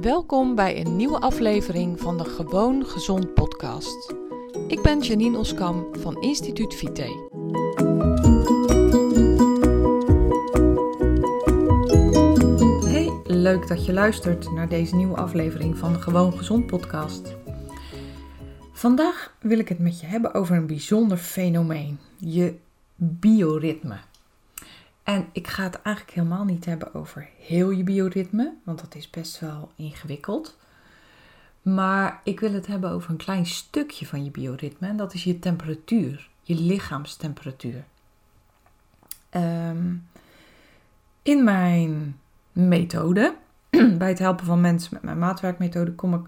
Welkom bij een nieuwe aflevering van de Gewoon Gezond podcast. Ik ben Janine Oskam van Instituut Vite. Hey, leuk dat je luistert naar deze nieuwe aflevering van de Gewoon Gezond podcast. Vandaag wil ik het met je hebben over een bijzonder fenomeen, je bioritme. En ik ga het eigenlijk helemaal niet hebben over heel je bioritme, want dat is best wel ingewikkeld. Maar ik wil het hebben over een klein stukje van je bioritme en dat is je temperatuur, je lichaamstemperatuur. Ehm, in mijn methode, bij het helpen van mensen met mijn maatwerkmethode, kom ik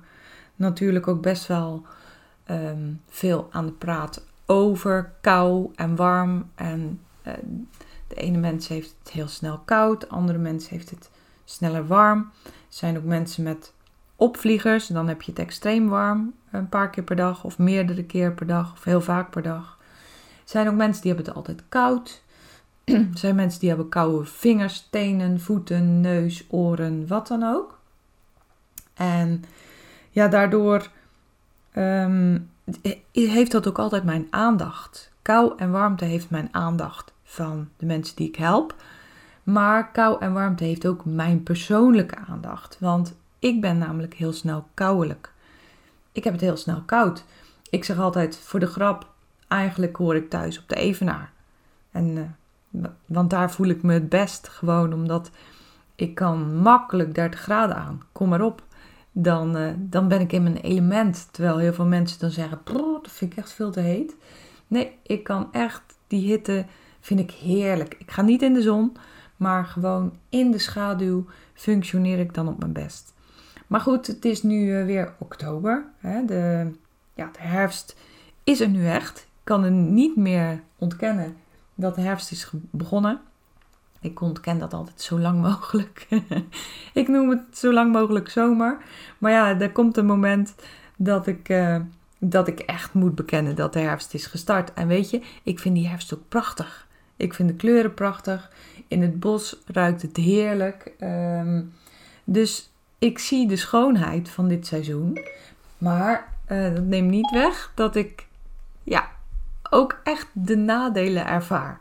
natuurlijk ook best wel ehm, veel aan de praat over kou en warm en de ene mens heeft het heel snel koud, de andere mens heeft het sneller warm. Er zijn ook mensen met opvliegers, dan heb je het extreem warm, een paar keer per dag of meerdere keer per dag of heel vaak per dag. Er zijn ook mensen die hebben het altijd koud. Er zijn mensen die hebben koude vingers, tenen, voeten, neus, oren, wat dan ook. En ja, daardoor um, heeft dat ook altijd mijn aandacht. Kou en warmte heeft mijn aandacht van de mensen die ik help. Maar kou en warmte heeft ook mijn persoonlijke aandacht. Want ik ben namelijk heel snel koudelijk. Ik heb het heel snel koud. Ik zeg altijd voor de grap, eigenlijk hoor ik thuis op de Evenaar. En, uh, want daar voel ik me het best. Gewoon omdat ik kan makkelijk 30 graden aan. Kom maar op. Dan, uh, dan ben ik in mijn element. Terwijl heel veel mensen dan zeggen, dat vind ik echt veel te heet. Nee, ik kan echt die hitte Vind ik heerlijk. Ik ga niet in de zon, maar gewoon in de schaduw functioneer ik dan op mijn best. Maar goed, het is nu eh, weer oktober. Hè? De, ja, de herfst is er nu echt. Ik kan er niet meer ontkennen dat de herfst is begonnen. Ik ontken dat altijd zo lang mogelijk. ik noem het zo lang mogelijk zomer. Maar ja, er komt een moment dat ik, uh, dat ik echt moet bekennen dat de herfst is gestart. En weet je, ik vind die herfst ook prachtig. Ik vind de kleuren prachtig. In het bos ruikt het heerlijk. Um, dus ik zie de schoonheid van dit seizoen. Maar uh, dat neemt niet weg dat ik ja, ook echt de nadelen ervaar.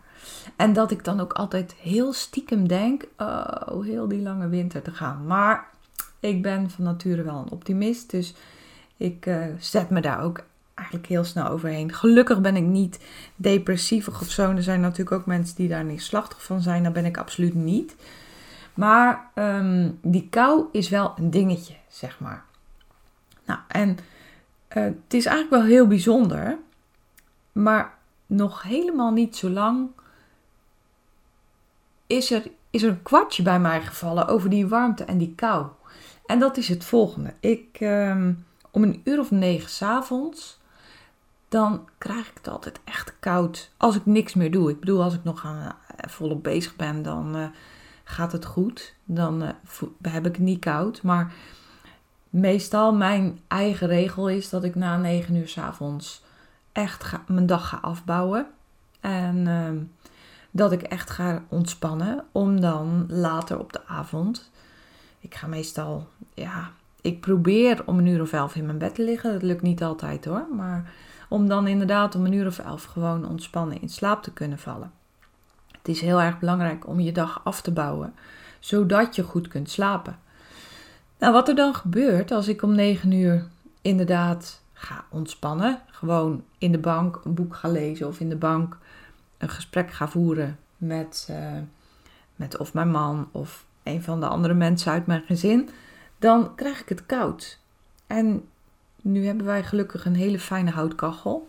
En dat ik dan ook altijd heel stiekem denk: oh, heel die lange winter te gaan. Maar ik ben van nature wel een optimist. Dus ik uh, zet me daar ook eigenlijk heel snel overheen. Gelukkig ben ik niet depressief of zo. Er zijn natuurlijk ook mensen die daar niet slachtoffer van zijn. Dat ben ik absoluut niet. Maar um, die kou is wel een dingetje, zeg maar. Nou, en uh, het is eigenlijk wel heel bijzonder. Maar nog helemaal niet zo lang is er, is er een kwartje bij mij gevallen over die warmte en die kou. En dat is het volgende. Ik, um, om een uur of negen s'avonds dan krijg ik het altijd echt koud. Als ik niks meer doe. Ik bedoel, als ik nog aan, eh, volop bezig ben, dan uh, gaat het goed. Dan uh, heb ik het niet koud. Maar meestal mijn eigen regel is dat ik na 9 uur s avonds echt ga, mijn dag ga afbouwen. En uh, dat ik echt ga ontspannen. Om dan later op de avond. Ik ga meestal, ja, ik probeer om een uur of elf in mijn bed te liggen. Dat lukt niet altijd hoor. Maar om dan inderdaad om een uur of elf gewoon ontspannen in slaap te kunnen vallen. Het is heel erg belangrijk om je dag af te bouwen, zodat je goed kunt slapen. Nou, wat er dan gebeurt als ik om 9 uur inderdaad ga ontspannen, gewoon in de bank een boek ga lezen of in de bank een gesprek ga voeren met, uh, met of mijn man of een van de andere mensen uit mijn gezin, dan krijg ik het koud. En nu hebben wij gelukkig een hele fijne houtkachel.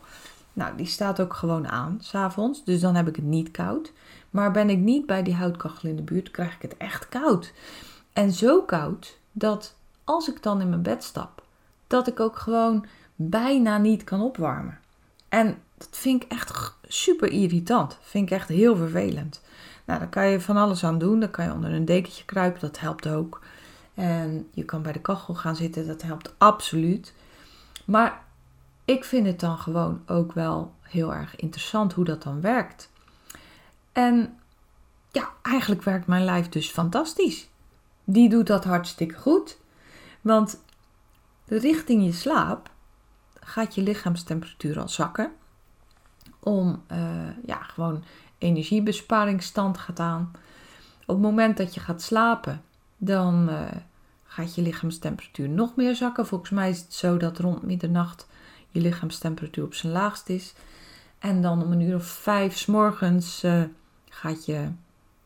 Nou, die staat ook gewoon aan s'avonds. Dus dan heb ik het niet koud. Maar ben ik niet bij die houtkachel in de buurt, krijg ik het echt koud. En zo koud dat als ik dan in mijn bed stap, dat ik ook gewoon bijna niet kan opwarmen. En dat vind ik echt super irritant. Vind ik echt heel vervelend. Nou, daar kan je van alles aan doen. Dan kan je onder een dekentje kruipen, dat helpt ook. En je kan bij de kachel gaan zitten, dat helpt absoluut. Maar ik vind het dan gewoon ook wel heel erg interessant hoe dat dan werkt. En ja, eigenlijk werkt mijn lijf dus fantastisch. Die doet dat hartstikke goed. Want richting je slaap gaat je lichaamstemperatuur al zakken. Om uh, ja, gewoon energiebesparingsstand gaat aan. Op het moment dat je gaat slapen, dan uh, gaat je lichaamstemperatuur nog meer zakken. Volgens mij is het zo dat rond middernacht je lichaamstemperatuur op zijn laagst is. En dan om een uur of vijf s morgens uh, gaat, je,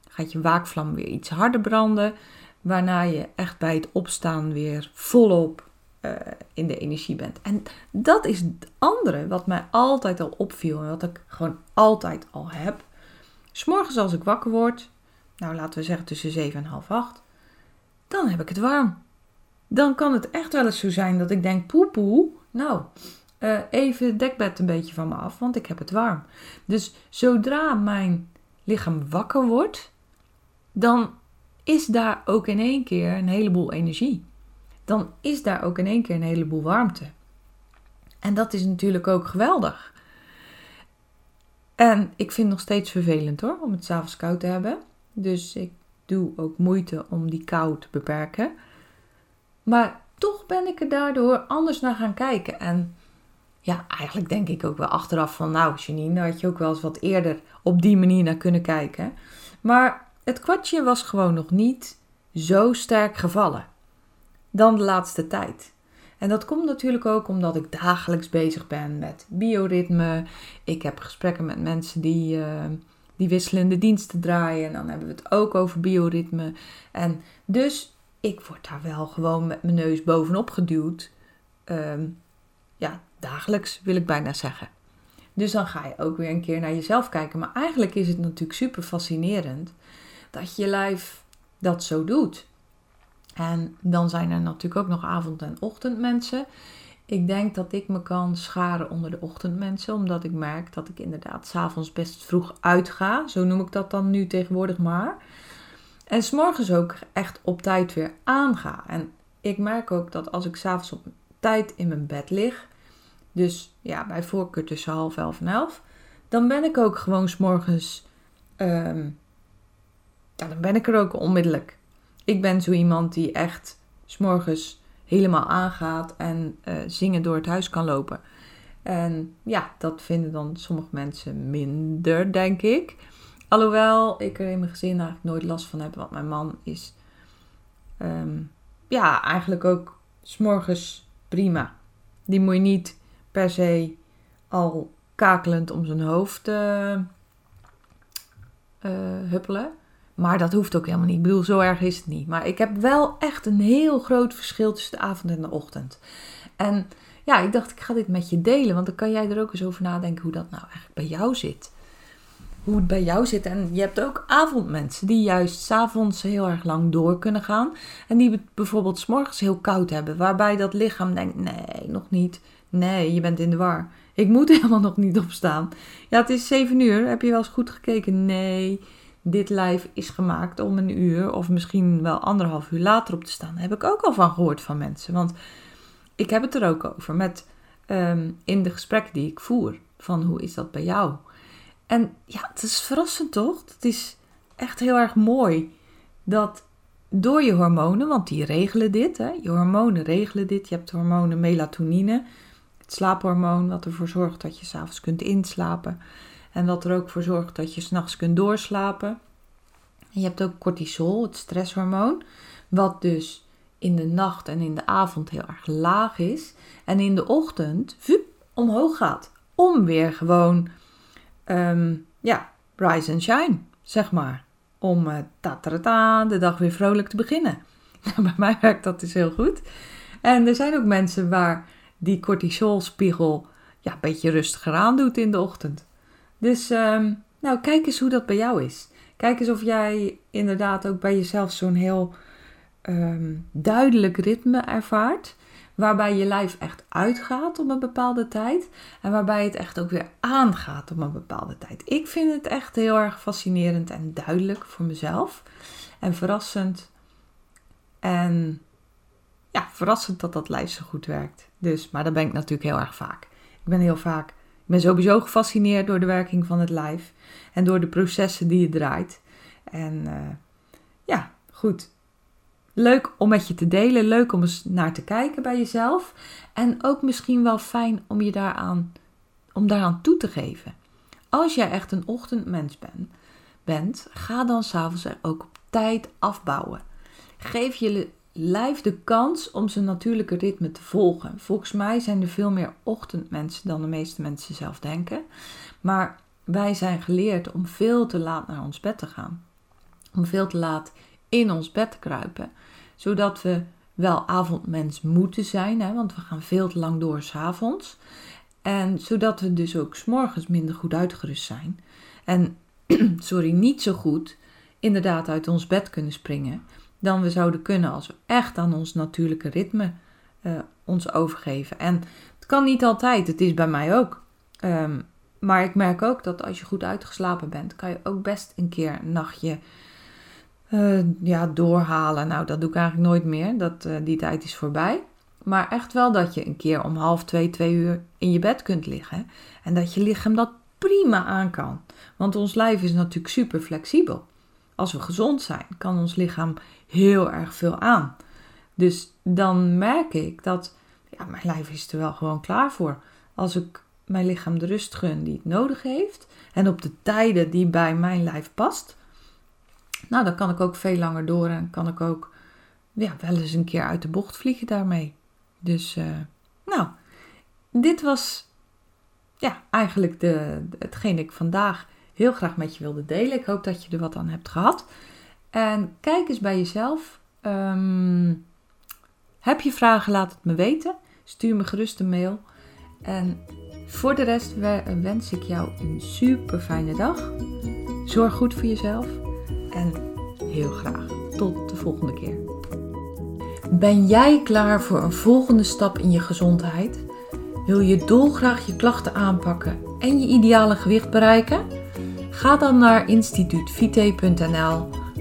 gaat je waakvlam weer iets harder branden. Waarna je echt bij het opstaan weer volop uh, in de energie bent. En dat is het andere wat mij altijd al opviel en wat ik gewoon altijd al heb. S'morgens als ik wakker word, nou laten we zeggen tussen 7 en half 8, dan heb ik het warm. Dan kan het echt wel eens zo zijn dat ik denk, poepoe, nou, uh, even het dekbed een beetje van me af, want ik heb het warm. Dus zodra mijn lichaam wakker wordt, dan is daar ook in één keer een heleboel energie. Dan is daar ook in één keer een heleboel warmte. En dat is natuurlijk ook geweldig. En ik vind het nog steeds vervelend hoor, om het s'avonds koud te hebben. Dus ik doe ook moeite om die kou te beperken. Maar toch ben ik er daardoor anders naar gaan kijken. En ja, eigenlijk denk ik ook wel achteraf van, nou Janine, had je ook wel eens wat eerder op die manier naar kunnen kijken. Maar het kwartje was gewoon nog niet zo sterk gevallen dan de laatste tijd. En dat komt natuurlijk ook omdat ik dagelijks bezig ben met bioritme. Ik heb gesprekken met mensen die, uh, die wisselende diensten draaien. En dan hebben we het ook over bioritme. En dus ik word daar wel gewoon met mijn neus bovenop geduwd. Ehm, ja, dagelijks wil ik bijna zeggen. Dus dan ga je ook weer een keer naar jezelf kijken. Maar eigenlijk is het natuurlijk super fascinerend dat je lijf dat zo doet. En dan zijn er natuurlijk ook nog avond- en ochtendmensen. Ik denk dat ik me kan scharen onder de ochtendmensen, omdat ik merk dat ik inderdaad s'avonds best vroeg uitga. Zo noem ik dat dan nu tegenwoordig maar. En s'morgens ook echt op tijd weer aanga. En ik merk ook dat als ik s'avonds op tijd in mijn bed lig, dus ja, bij voorkeur tussen half elf en elf, dan ben ik ook gewoon s'morgens, um, ja, dan ben ik er ook onmiddellijk. Ik ben zo iemand die echt s'morgens helemaal aangaat en uh, zingen door het huis kan lopen. En ja, dat vinden dan sommige mensen minder, denk ik. Alhoewel ik er in mijn gezin eigenlijk nooit last van heb, want mijn man is um, ja, eigenlijk ook s'morgens prima. Die moet je niet per se al kakelend om zijn hoofd uh, huppelen. Maar dat hoeft ook helemaal niet. Ik bedoel, zo erg is het niet. Maar ik heb wel echt een heel groot verschil tussen de avond en de ochtend. En ja, ik dacht, ik ga dit met je delen. Want dan kan jij er ook eens over nadenken hoe dat nou eigenlijk bij jou zit. Hoe het bij jou zit. En je hebt ook avondmensen die juist s'avonds heel erg lang door kunnen gaan. En die het bijvoorbeeld s'morgens heel koud hebben. Waarbij dat lichaam denkt, nee, nog niet. Nee, je bent in de war. Ik moet helemaal nog niet opstaan. Ja, het is zeven uur. Heb je wel eens goed gekeken? Nee dit live is gemaakt om een uur of misschien wel anderhalf uur later op te staan. Daar heb ik ook al van gehoord van mensen. Want ik heb het er ook over met ehm, in de gesprekken die ik voer. Van hoe is dat bij jou? En ja, het is verrassend toch? Het is echt heel erg mooi dat door je hormonen, want die regelen dit, hè? je hormonen regelen dit. Je hebt hormonen melatonine, het slaaphormoon, wat ervoor zorgt dat je s'avonds kunt inslapen. En wat er ook voor zorgt dat je s'nachts kunt doorslapen. je hebt ook cortisol, het stresshormoon, wat dus in de nacht en in de avond heel erg laag is. En in de ochtend vup, omhoog gaat. Om weer gewoon, um, ja, rise and shine, zeg maar. Om uh, de dag weer vrolijk te beginnen. Bij mij werkt dat dus heel goed. En er zijn ook mensen waar die cortisolspiegel ja, een beetje rustiger aan doet in de ochtend. Dus um, nou, kijk eens hoe dat bij jou is. Kijk eens of jij inderdaad ook bij jezelf zo'n heel um, duidelijk ritme ervaart. Waarbij je lijf echt uitgaat op een bepaalde tijd. En waarbij het echt ook weer aangaat op een bepaalde tijd. Ik vind het echt heel erg fascinerend en duidelijk voor mezelf. En verrassend. En ja, verrassend dat dat lijf zo goed werkt. Dus, maar dat ben ik natuurlijk heel erg vaak. Ik ben heel vaak ben sowieso gefascineerd door de werking van het lijf en door de processen die het draait. En uh, ja, goed. leuk om met je te delen. Leuk om eens naar te kijken bij jezelf. En ook misschien wel fijn om je daaraan, om daaraan toe te geven. Als jij echt een ochtendmens bent, bent ga dan s'avonds er ook op tijd afbouwen. Geef je lijf de kans om zijn natuurlijke ritme te volgen. Volgens mij zijn er veel meer ochtendmensen dan de meeste mensen zelf denken. Maar wij zijn geleerd om veel te laat naar ons bed te gaan. Om veel te laat in ons bed te kruipen. Zodat we wel avondmens moeten zijn, hè, want we gaan veel te lang door s'avonds. En zodat we dus ook s'morgens minder goed uitgerust zijn. En, sorry, niet zo goed inderdaad uit ons bed kunnen springen dan we zouden kunnen als we echt aan ons natuurlijke ritme uh, ons overgeven. En het kan niet altijd, het is bij mij ook. Ehm, maar ik merk ook dat als je goed uitgeslapen bent, kan je ook best een keer een nachtje uh, ja, doorhalen. Nou, dat doe ik eigenlijk nooit meer. Dat, uh, die tijd is voorbij. Maar echt wel dat je een keer om half twee, twee uur in je bed kunt liggen. En dat je lichaam dat prima aan kan. Want ons lijf is natuurlijk super flexibel. Als we gezond zijn, kan ons lichaam heel erg veel aan. Dus dan merk ik dat ja, mijn lijf is er wel gewoon klaar voor. Als ik mijn lichaam de rust gun die het nodig heeft en op de tijden die bij mijn lijf past, nou dan kan ik ook veel langer door en kan ik ook ja, wel eens een keer uit de bocht vliegen daarmee. Dus uh, nou, dit was ja, eigenlijk de, hetgeen ik vandaag heel graag met je wilde delen. Ik hoop dat je er wat aan hebt gehad. En kijk eens bij jezelf. Ehm, heb je vragen, laat het me weten. Stuur me gerust een mail. En voor de rest wens ik jou een super fijne dag. Zorg goed voor jezelf. En heel graag tot de volgende keer. Ben jij klaar voor een volgende stap in je gezondheid? Wil je dolgraag je klachten aanpakken en je ideale gewicht bereiken? Ga dan naar instituutvite.nl